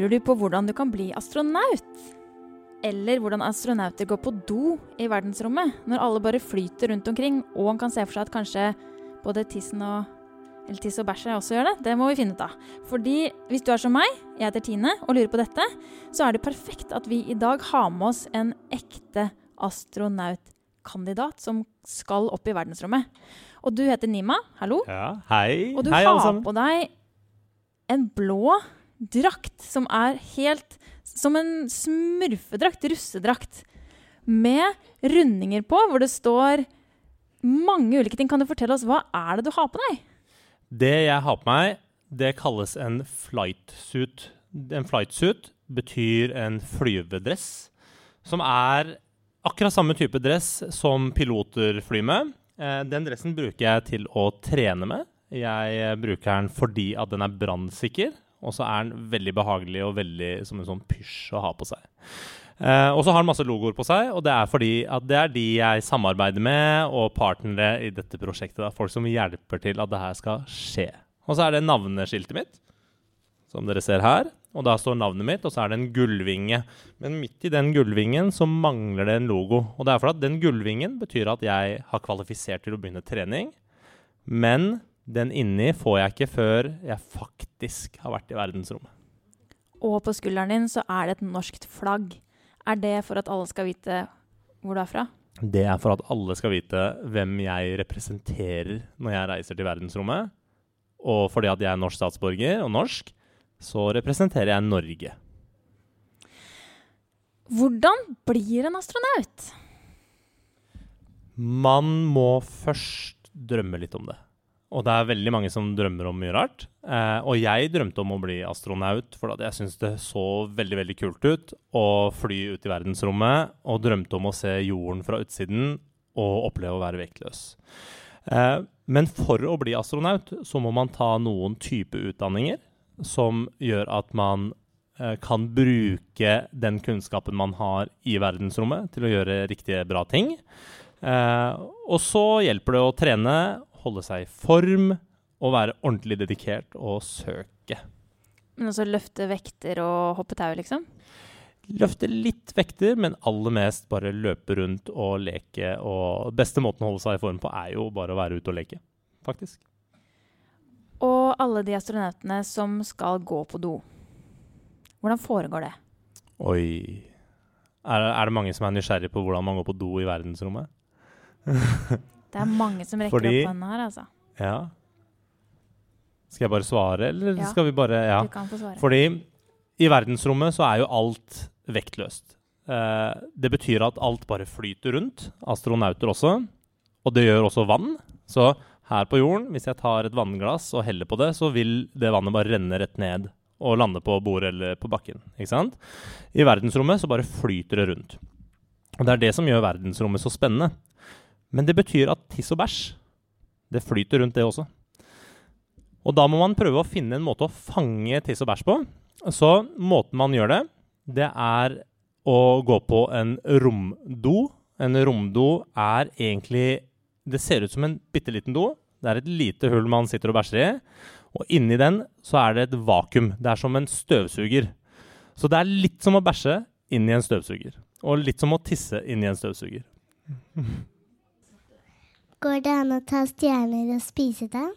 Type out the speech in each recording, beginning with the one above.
Lurer du på hvordan du kan bli astronaut? Eller hvordan astronauter går på do i verdensrommet, når alle bare flyter rundt omkring, og han kan se for seg at kanskje både tissen og eller tiss og bæsj også gjør det? Det må vi finne ut av. Fordi hvis du er som meg, jeg heter Tine, og lurer på dette, så er det perfekt at vi i dag har med oss en ekte astronautkandidat som skal opp i verdensrommet. Og du heter Nima. Hallo. Ja, hei. Og du hei, har på deg en blå drakt som er helt som en smurfedrakt, russedrakt, med rundinger på hvor det står mange ulike ting. Kan du fortelle oss hva er det du har på deg? Det jeg har på meg, det kalles en flight suit. En flight suit betyr en flyvedress, som er akkurat samme type dress som piloter flyr med. Eh, Den dressen bruker jeg til å trene med. Jeg bruker den fordi at den er brannsikker, og så er den veldig behagelig og veldig som en sånn pysj å ha på seg. Eh, og så har den masse logoer på seg, og det er fordi at det er de jeg samarbeider med, og partnere i dette prosjektet. Da. Folk som hjelper til at det her skal skje. Og så er det navneskiltet mitt, som dere ser her. Og da står navnet mitt, og så er det en gullvinge. Men midt i den gullvingen så mangler det en logo. Og det er fordi at den gullvingen betyr at jeg har kvalifisert til å begynne trening. Men den inni får jeg ikke før jeg faktisk har vært i verdensrommet. Og på skulderen din så er det et norskt flagg. Er det for at alle skal vite hvor du er fra? Det er for at alle skal vite hvem jeg representerer når jeg reiser til verdensrommet. Og fordi at jeg er norsk statsborger og norsk, så representerer jeg Norge. Hvordan blir en astronaut? Man må først drømme litt om det. Og det er veldig mange som drømmer om mye rart. Eh, og jeg drømte om å bli astronaut for jeg syntes det så veldig veldig kult ut å fly ut i verdensrommet, og drømte om å se jorden fra utsiden og oppleve å være vektløs. Eh, men for å bli astronaut så må man ta noen type utdanninger som gjør at man eh, kan bruke den kunnskapen man har i verdensrommet til å gjøre riktige bra ting. Eh, og så hjelper det å trene, holde seg i form og være ordentlig dedikert og søke. Men også løfte vekter og hoppe tau, liksom? Løfte litt vekter, men aller mest bare løpe rundt og leke. Og beste måten å holde seg i form på er jo bare å være ute og leke, faktisk. Og alle de astronautene som skal gå på do. Hvordan foregår det? Oi. Er, er det mange som er nysgjerrig på hvordan man går på do i verdensrommet? Det er mange som rekker Fordi- opp hånda her, altså. Ja. Skal jeg bare svare, eller Ja. skal vi bare Ja. Du kan få svare. Fordi i verdensrommet så er jo alt vektløst. Eh, det betyr at alt bare flyter rundt. Astronauter også. Og det gjør også vann. Så her på jorden, hvis jeg tar et vannglass og heller på det, så vil det vannet bare renne rett ned og lande på bordet eller på bakken. Ikke sant? I verdensrommet så bare flyter det rundt. Og det er det som gjør verdensrommet så spennende. Men det betyr at tiss og bæsj, det flyter rundt det også. Og da må man prøve å finne en måte å fange tiss og bæsj på. Så måten man gjør det, det er å gå på en romdo. En romdo er egentlig Det ser ut som en bitte liten do. Det er et lite hull man sitter og bæsjer i. Og inni den så er det et vakuum. Det er som en støvsuger. Så det er litt som å bæsje inni en støvsuger. Og litt som å tisse inni en støvsuger. Går det an å ta stjerner og spise dem?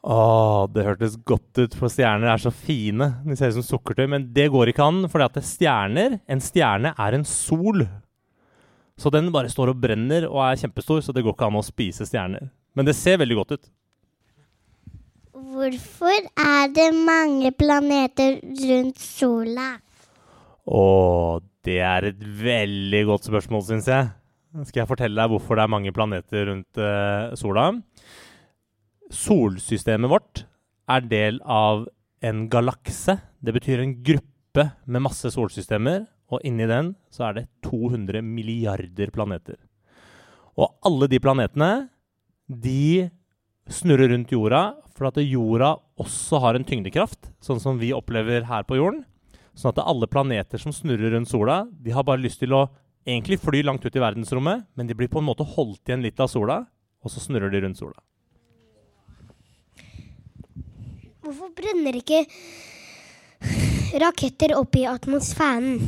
Åh, det hørtes godt ut, for stjerner er så fine. De ser ut som sukkertøy, men det går ikke an, for det er stjerner, en stjerne er en sol. Så den bare står og brenner og er kjempestor, så det går ikke an å spise stjerner. Men det ser veldig godt ut. Hvorfor er det mange planeter rundt sola? Og det er et veldig godt spørsmål, syns jeg. Skal jeg fortelle deg hvorfor det er mange planeter rundt uh, sola? Solsystemet vårt er del av en galakse. Det betyr en gruppe med masse solsystemer, og inni den så er det 200 milliarder planeter. Og alle de planetene, de snurrer rundt jorda, for at jorda også har en tyngdekraft, sånn som vi opplever her på jorden. Sånn at alle planeter som snurrer rundt sola, de har bare lyst til å egentlig fly langt ut i verdensrommet, men de blir på en måte holdt igjen litt av sola, og så snurrer de rundt sola. Hvorfor brenner ikke raketter opp i atmosfæren?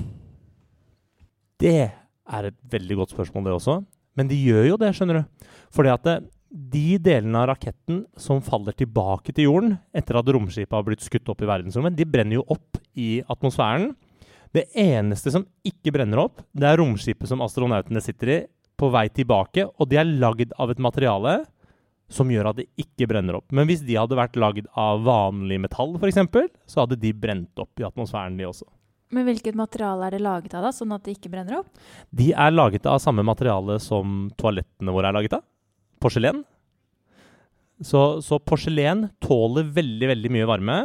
Det er et veldig godt spørsmål, det også. Men de gjør jo det, skjønner du. Fordi at det, de delene av raketten som faller tilbake til jorden etter at romskipet har blitt skutt opp i verdensrommet, de brenner jo opp i atmosfæren. Det eneste som ikke brenner opp, det er romskipet som astronautene sitter i, på vei tilbake. Og de er lagd av et materiale som gjør at det ikke brenner opp. Men hvis de hadde vært lagd av vanlig metall, f.eks., så hadde de brent opp i atmosfæren, de også. Men hvilket materiale er det laget av, da, sånn at det ikke brenner opp? De er laget av samme materiale som toalettene våre er laget av. Porselen. Så, så porselen tåler veldig, veldig mye varme.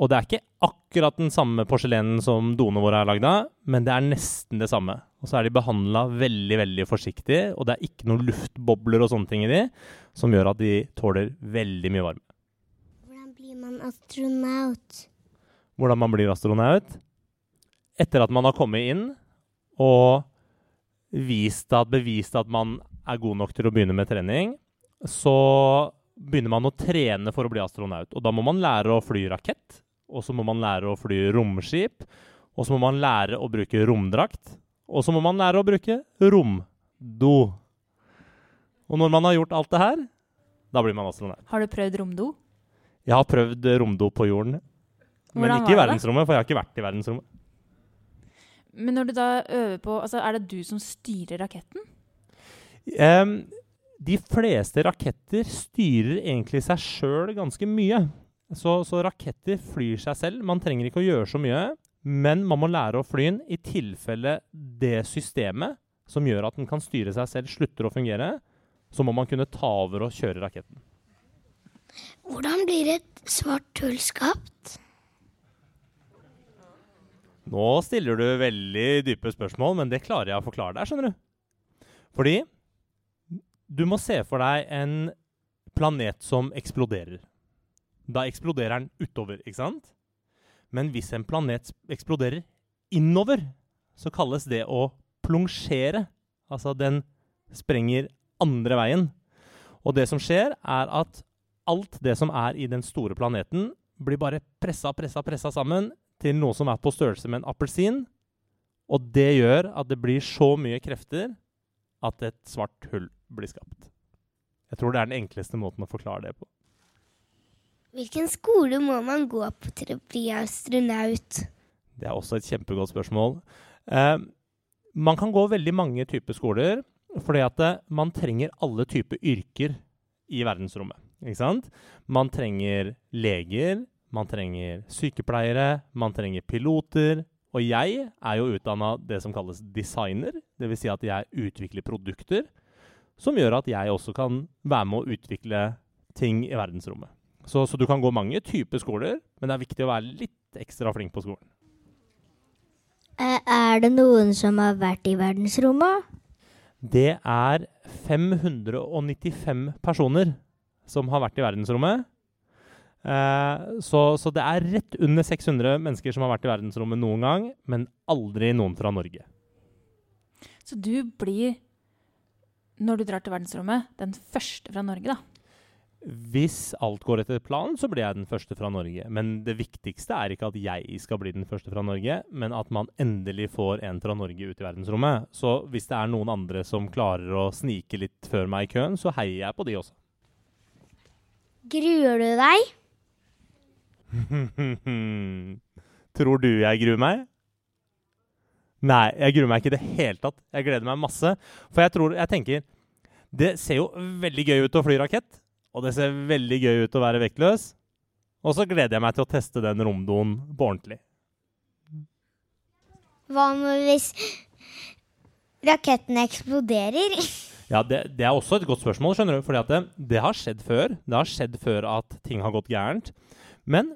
Og det er ikke akkurat den samme porselenen som doene våre er lagd av, men det er nesten det samme. Og så er de behandla veldig, veldig forsiktig, og det er ikke noen luftbobler og sånne ting i de, som gjør at de tåler veldig mye varme. Hvordan blir man astronaut? Hvordan man blir astronaut? Etter at man har kommet inn og vist at, bevist at man er god nok til å begynne med trening, så begynner man å trene for å bli astronaut. Og da må man lære å fly rakett, og så må man lære å fly romskip, og så må man lære å bruke romdrakt, og så må man lære å bruke romdo. Og når man har gjort alt det her, da blir man astronaut. Har du prøvd romdo? Jeg har prøvd romdo på jorden, men ikke i verdensrommet, for jeg har ikke vært i verdensrommet. Men når du da øver på altså Er det du som styrer raketten? Em, de fleste raketter styrer egentlig seg sjøl ganske mye. Så, så raketter flyr seg selv. Man trenger ikke å gjøre så mye, men man må lære å fly den i tilfelle det systemet som gjør at den kan styre seg selv, slutter å fungere. Så må man kunne ta over og kjøre raketten. Hvordan blir et svart hull skapt? Nå stiller du veldig dype spørsmål, men det klarer jeg å forklare deg, skjønner du. Fordi du må se for deg en planet som eksploderer. Da eksploderer den utover, ikke sant? Men hvis en planet eksploderer innover, så kalles det å plonsjere. Altså den sprenger andre veien. Og det som skjer, er at alt det som er i den store planeten, blir bare pressa, pressa, pressa sammen til noe som er på størrelse med en appelsin. Og det gjør at det blir så mye krefter at et svart hull blir skapt. Jeg tror det er den enkleste måten å forklare det på. Hvilken skole må man gå på til å bli astronaut? Det er også et kjempegodt spørsmål. Eh, man kan gå veldig mange typer skoler, fordi at eh, man trenger alle typer yrker i verdensrommet. Ikke sant? Man trenger leger, man trenger sykepleiere, man trenger piloter. Og jeg er jo utdanna det som kalles designer, dvs. Si at jeg utvikler produkter som gjør at jeg også kan være med å utvikle ting i verdensrommet. Så, så du kan gå mange typer skoler, men det er viktig å være litt ekstra flink på skolen. Eh, Er det noen som har vært i verdensrommet? Det er 595 personer som har vært i verdensrommet. Eh, så, så det er rett under 600 mennesker som har vært i verdensrommet noen gang, men aldri noen fra Norge. Så du blir, når du drar til verdensrommet, den første fra Norge, da. Hvis alt går etter planen, så blir jeg den første fra Norge. Men det viktigste er ikke at jeg skal bli den første fra Norge, men at man endelig får en fra Norge ut i verdensrommet. Så hvis det er noen andre som klarer å snike litt før meg i køen, så heier jeg på de også. Gruer du deg? Tror du jeg gruer meg? Nei, jeg gruer meg ikke i det hele tatt. Jeg gleder meg masse. For jeg tror, jeg tenker Det ser jo veldig gøy ut å fly rakett. Og det ser veldig gøy ut å være vektløs. Og så gleder jeg meg til å teste den romdoen på ordentlig. Hva med hvis raketten eksploderer? Ja, det, det er også et godt spørsmål, skjønner du. Fordi at det, det har skjedd før. Det har skjedd før at ting har gått gærent. Men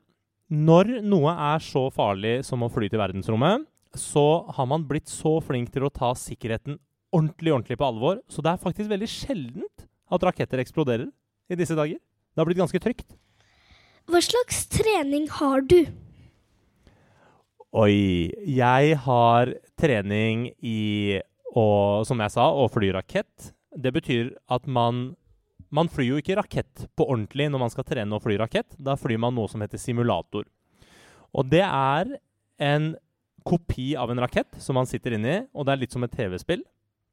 når noe er så farlig som å fly til verdensrommet, så har man blitt så flink til å ta sikkerheten ordentlig, ordentlig på alvor. Så det er faktisk veldig sjeldent at raketter eksploderer i disse dager. Det har blitt ganske trygt. Hva slags trening har du? Oi. Jeg har trening i å, som jeg sa, å fly rakett. Det betyr at man Man flyr jo ikke rakett på ordentlig når man skal trene å fly rakett. Da flyr man noe som heter simulator. Og det er en kopi av en rakett som man sitter inni, og det er litt som et TV-spill.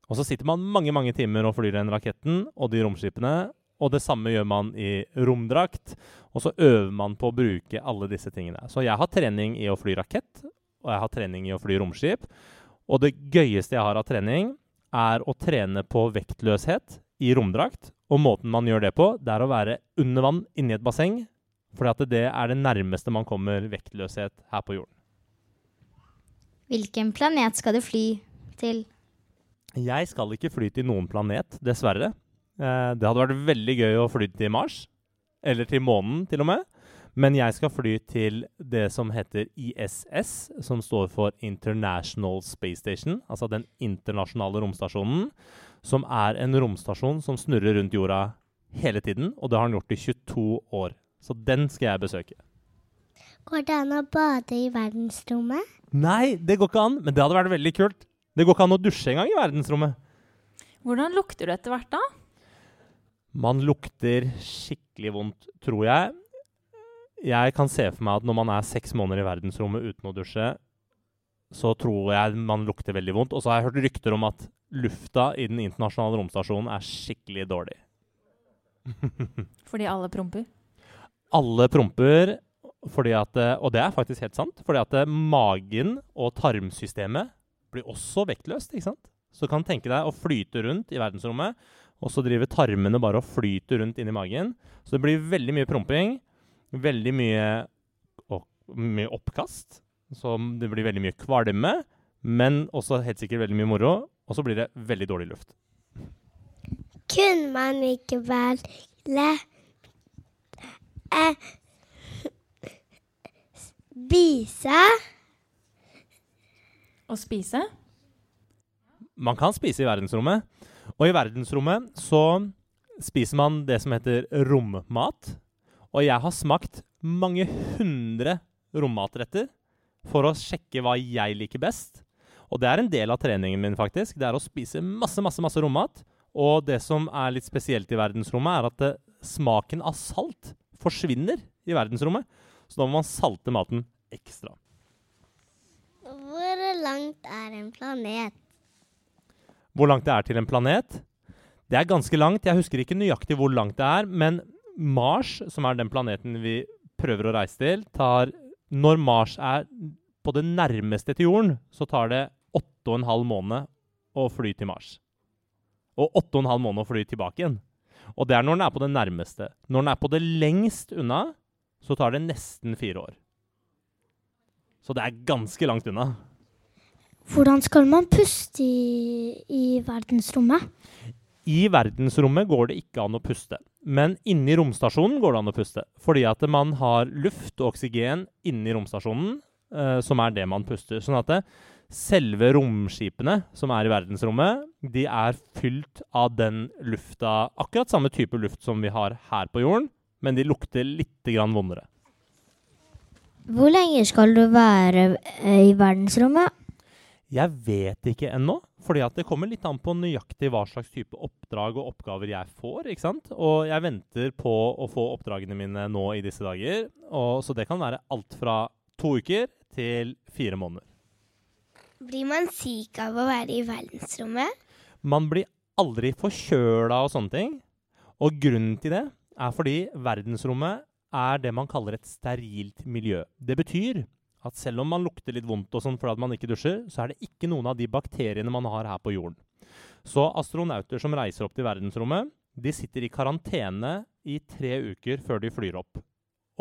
Og så sitter man mange mange timer og flyr den raketten og de romskipene. Og det samme gjør man i romdrakt. Og så øver man på å bruke alle disse tingene. Så jeg har trening i å fly rakett, og jeg har trening i å fly romskip. Og det gøyeste jeg har av trening, er å trene på vektløshet i romdrakt. Og måten man gjør det på, det er å være under vann inni et basseng. For det er det nærmeste man kommer vektløshet her på jorden. Hvilken planet skal du fly til? Jeg skal ikke fly til noen planet, dessverre. Eh, det hadde vært veldig gøy å fly til Mars. Eller til månen, til og med. Men jeg skal fly til det som heter ISS, som står for International Space Station. Altså den internasjonale romstasjonen. Som er en romstasjon som snurrer rundt jorda hele tiden. Og det har den gjort i 22 år. Så den skal jeg besøke. Går det an å bade i verdensrommet? Nei, det går ikke an. Men det hadde vært veldig kult. Det går ikke an å dusje engang i verdensrommet. Hvordan lukter du etter hvert, da? Man lukter skikkelig vondt, tror jeg. Jeg kan se for meg at når man er seks måneder i verdensrommet uten å dusje, så tror jeg man lukter veldig vondt. Og så har jeg hørt rykter om at lufta i den internasjonale romstasjonen er skikkelig dårlig. Fordi alle promper? Alle promper, fordi at, og det er faktisk helt sant, fordi at magen og tarmsystemet blir også vektløst. ikke sant? Så du kan tenke deg å flyte rundt i verdensrommet, og så driver tarmene bare og flyter rundt inni magen. Så det blir veldig mye promping, veldig mye, og, mye oppkast. Så det blir veldig mye kvalme, men også helt sikkert veldig mye moro. Og så blir det veldig dårlig luft. Kunne man ikke velge eh, spise Å spise? Man kan spise i verdensrommet. Og i verdensrommet så spiser man det som heter rommat. Og jeg har smakt mange hundre rommatretter for å sjekke hva jeg liker best. Og det er en del av treningen min, faktisk. Det er å spise masse, masse, masse rommat. Og det som er litt spesielt i verdensrommet, er at det, smaken av salt forsvinner i verdensrommet. Så da må man salte maten ekstra. Hvor langt er en planet? Hvor langt det er til en planet? Det er ganske langt. Jeg husker ikke nøyaktig hvor langt det er, men Mars, som er den planeten vi prøver å reise til, tar Når Mars er på det nærmeste til jorden, så tar det åtte og en halv måned å fly til Mars. Og åtte og en halv måned å fly tilbake igjen. Og det er når den er på det nærmeste. Når den er på det lengst unna, så tar det nesten fire år. Så det er ganske langt unna. Hvordan skal man puste i, i verdensrommet? I verdensrommet går det ikke an å puste. Men inni romstasjonen går det an å puste. Fordi at man har luft og oksygen inni romstasjonen, eh, som er det man puster. Sånn at det, selve romskipene som er i verdensrommet, de er fylt av den lufta Akkurat samme type luft som vi har her på jorden, men de lukter litt grann vondere. Hvor lenge skal du være eh, i verdensrommet? Jeg vet ikke ennå, fordi at det kommer litt an på nøyaktig hva slags type oppdrag og oppgaver jeg får. ikke sant? Og jeg venter på å få oppdragene mine nå i disse dager. Og, så det kan være alt fra to uker til fire måneder. Blir man syk av å være i verdensrommet? Man blir aldri forkjøla og sånne ting. Og grunnen til det er fordi verdensrommet er det man kaller et sterilt miljø. Det betyr at selv om man lukter litt vondt og sånn fordi man ikke dusjer, så er det ikke noen av de bakteriene man har her på jorden. Så astronauter som reiser opp til verdensrommet, de sitter i karantene i tre uker før de flyr opp.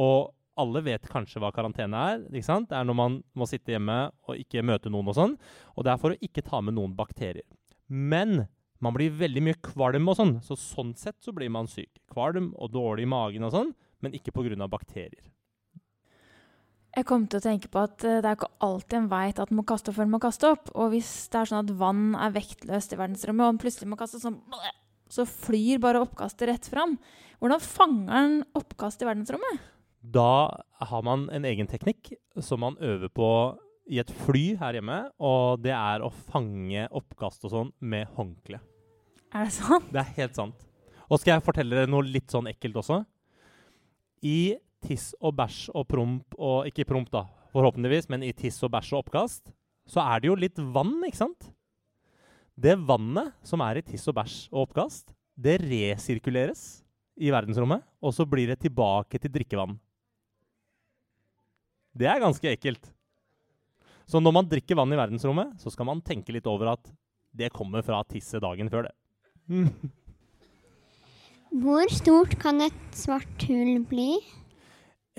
Og alle vet kanskje hva karantene er. ikke sant? Det er når man må sitte hjemme og ikke møte noen og sånn. Og det er for å ikke ta med noen bakterier. Men man blir veldig mye kvalm og sånn, så sånn sett så blir man syk. Kvalm og dårlig i magen og sånn, men ikke pga. bakterier. Jeg kom til å tenke på at eh, det er ikke alltid en veit at en må kaste opp før en må kaste opp. Og hvis det er sånn at vann er vektløst i verdensrommet, og en plutselig må kaste sånn så flyr bare oppkastet rett fram. Hvordan fanger den oppkast i verdensrommet? Da har man en egen teknikk som man øver på i et fly her hjemme, og det er å fange oppkast og sånn med håndkle. Er det sant? Det er helt sant. Og skal jeg fortelle dere noe litt sånn ekkelt også? I tiss og bæsj og promp og Ikke promp, da. forhåpentligvis, men i tiss og bæsj og oppkast, så er det jo litt vann, ikke sant? Det vannet som er i tiss og bæsj og oppkast, det resirkuleres i verdensrommet, og så blir det tilbake til drikkevann. Det er ganske ekkelt. Så når man drikker vann i verdensrommet, så skal man tenke litt over at det kommer fra tisset dagen før det. Hvor stort kan et svart hull bli?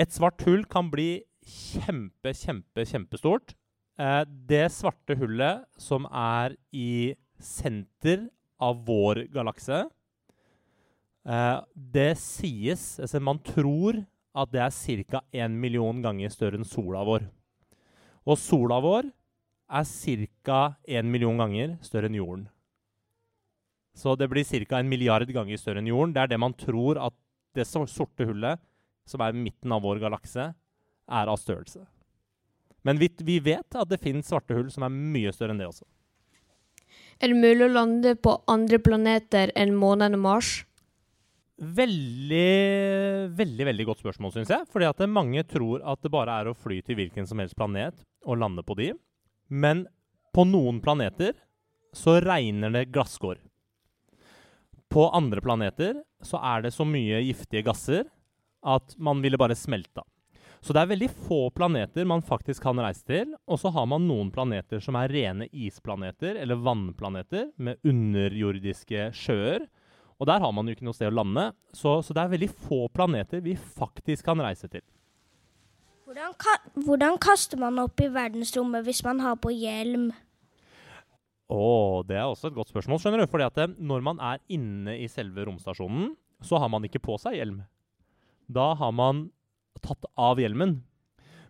Et svart hull kan bli kjempe, kjempe, kjempestort. Eh, det svarte hullet som er i senter av vår galakse, eh, det sies Altså, man tror at det er ca. 1 million ganger større enn sola vår. Og sola vår er ca. 1 million ganger større enn jorden. Så det blir ca. en milliard ganger større enn jorden. Det er det man tror at det sorte hullet, som er midten av vår galakse, er av størrelse. Men vi, vi vet at det finnes svarte hull som er mye større enn det også. Er det mulig å lande på andre planeter enn månen og Mars? Veldig, veldig veldig godt spørsmål, syns jeg. Fordi at mange tror at det bare er å fly til hvilken som helst planet og lande på de. Men på noen planeter så regner det glasskår. På andre planeter så er det så mye giftige gasser at man ville bare smelta. Så det er veldig få planeter man faktisk kan reise til. Og så har man noen planeter som er rene isplaneter eller vannplaneter med underjordiske sjøer. Og der har man jo ikke noe sted å lande, så, så det er veldig få planeter vi faktisk kan reise til. Hvordan, ka hvordan kaster man opp i verdensrommet hvis man har på hjelm? Å, det er også et godt spørsmål, skjønner du. Fordi at når man er inne i selve romstasjonen, så har man ikke på seg hjelm. Da har man tatt av hjelmen.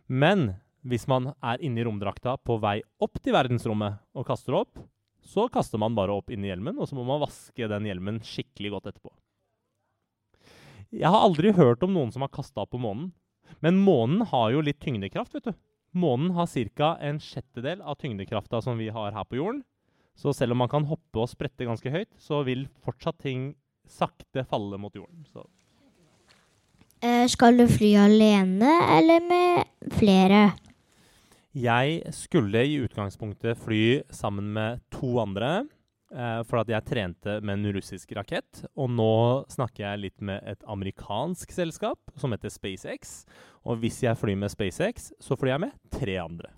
Men hvis man er inne i romdrakta på vei opp til verdensrommet og kaster opp, så kaster man bare opp inn i hjelmen, og så må man vaske den hjelmen skikkelig godt etterpå. Jeg har aldri hørt om noen som har kasta opp på månen. Men månen har jo litt tyngdekraft, vet du. Månen har ca. en sjettedel av tyngdekrafta som vi har her på jorden. Så selv om man kan hoppe og sprette ganske høyt, så vil fortsatt ting sakte falle mot jorden. Så Eh, skal du fly alene eller med flere? Jeg skulle i utgangspunktet fly sammen med to andre, eh, for at jeg trente med en russisk rakett. Og nå snakker jeg litt med et amerikansk selskap som heter SpaceX. Og hvis jeg flyr med SpaceX, så flyr jeg med tre andre.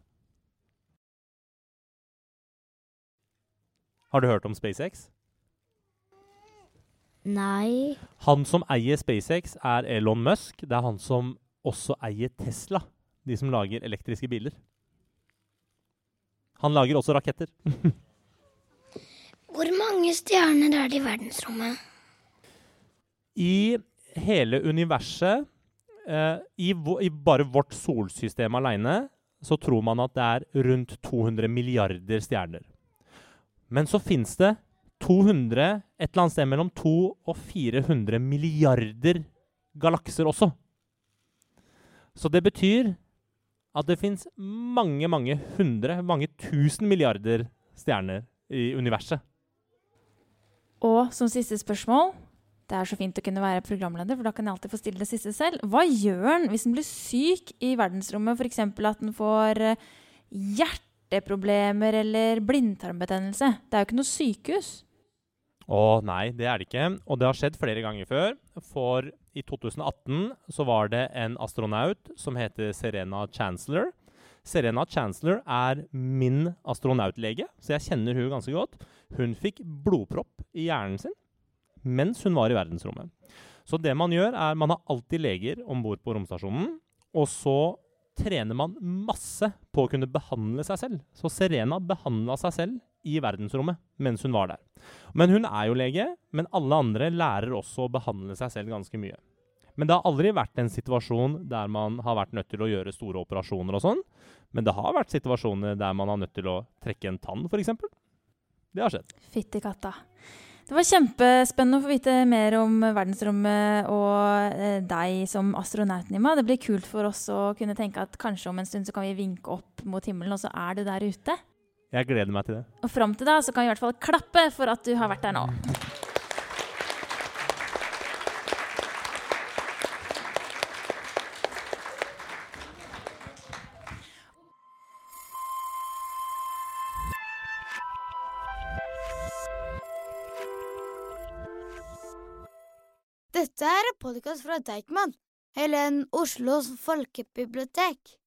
Har du hørt om SpaceX? Nei. Han som eier SpaceX, er Elon Musk. Det er han som også eier Tesla, de som lager elektriske biler. Han lager også raketter. Hvor mange stjerner er det i verdensrommet? I hele universet, eh, i, i bare vårt solsystem aleine, så tror man at det er rundt 200 milliarder stjerner. Men så fins det 200, et eller annet sted mellom 200 og 400 milliarder galakser også. Så det betyr at det fins mange, mange hundre, mange tusen milliarder stjerner i universet. Og som siste spørsmål Det er så fint å kunne være programleder, for da kan jeg alltid få stille det siste selv. Hva gjør den hvis den blir syk i verdensrommet? F.eks. at den får eh, hjerteproblemer eller blindtarmbetennelse. Det er jo ikke noe sykehus. Å nei, det er det ikke. Og det har skjedd flere ganger før. For i 2018 så var det en astronaut som heter Serena Chancellor. Serena Chancellor er min astronautlege, så jeg kjenner hun ganske godt. Hun fikk blodpropp i hjernen sin mens hun var i verdensrommet. Så det man gjør, er man har alltid leger om bord på romstasjonen. Og så trener man masse på å kunne behandle seg selv. Så Serena behandla seg selv i verdensrommet mens hun var der. Men hun er jo lege, men alle andre lærer også å behandle seg selv ganske mye. Men det har aldri vært en situasjon der man har vært nødt til å gjøre store operasjoner og sånn. Men det har vært situasjoner der man har nødt til å trekke en tann, f.eks. Det har skjedd. Fytti katta. Det var kjempespennende å få vite mer om verdensrommet og eh, deg som astronaut, Nima. Det blir kult for oss å kunne tenke at kanskje om en stund så kan vi vinke opp mot himmelen, og så er du der ute. Jeg gleder meg til det. Og fram til da så kan vi i hvert fall klappe for at du har vært der nå. Dette er en podkast fra Deichman, Helen Oslos folkebibliotek.